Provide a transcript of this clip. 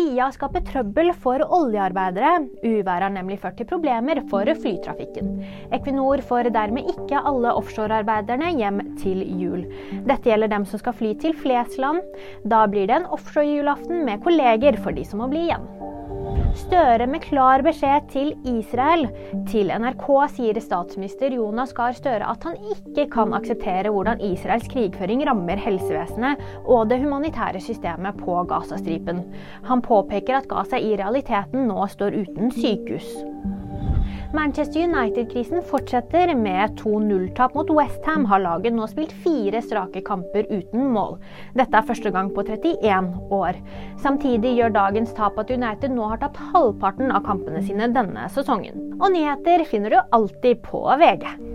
tida skaper skape trøbbel for oljearbeidere. Uværet har nemlig ført til problemer for flytrafikken. Equinor får dermed ikke alle offshorearbeiderne hjem til jul. Dette gjelder dem som skal fly til Flesland. Da blir det en offshore-julaften med kolleger for de som må bli igjen. Støre med klar beskjed til Israel. Til NRK sier statsminister Jonas Gahr Støre at han ikke kan akseptere hvordan Israels krigføring rammer helsevesenet og det humanitære systemet på Gazastripen. Han påpeker at Gaza i realiteten nå står uten sykehus. Manchester United-krisen fortsetter. Med 2-0-tap mot Westham har laget nå spilt fire strake kamper uten mål. Dette er første gang på 31 år. Samtidig gjør dagens tap at United nå har tapt halvparten av kampene sine denne sesongen. Og nyheter finner du alltid på VG.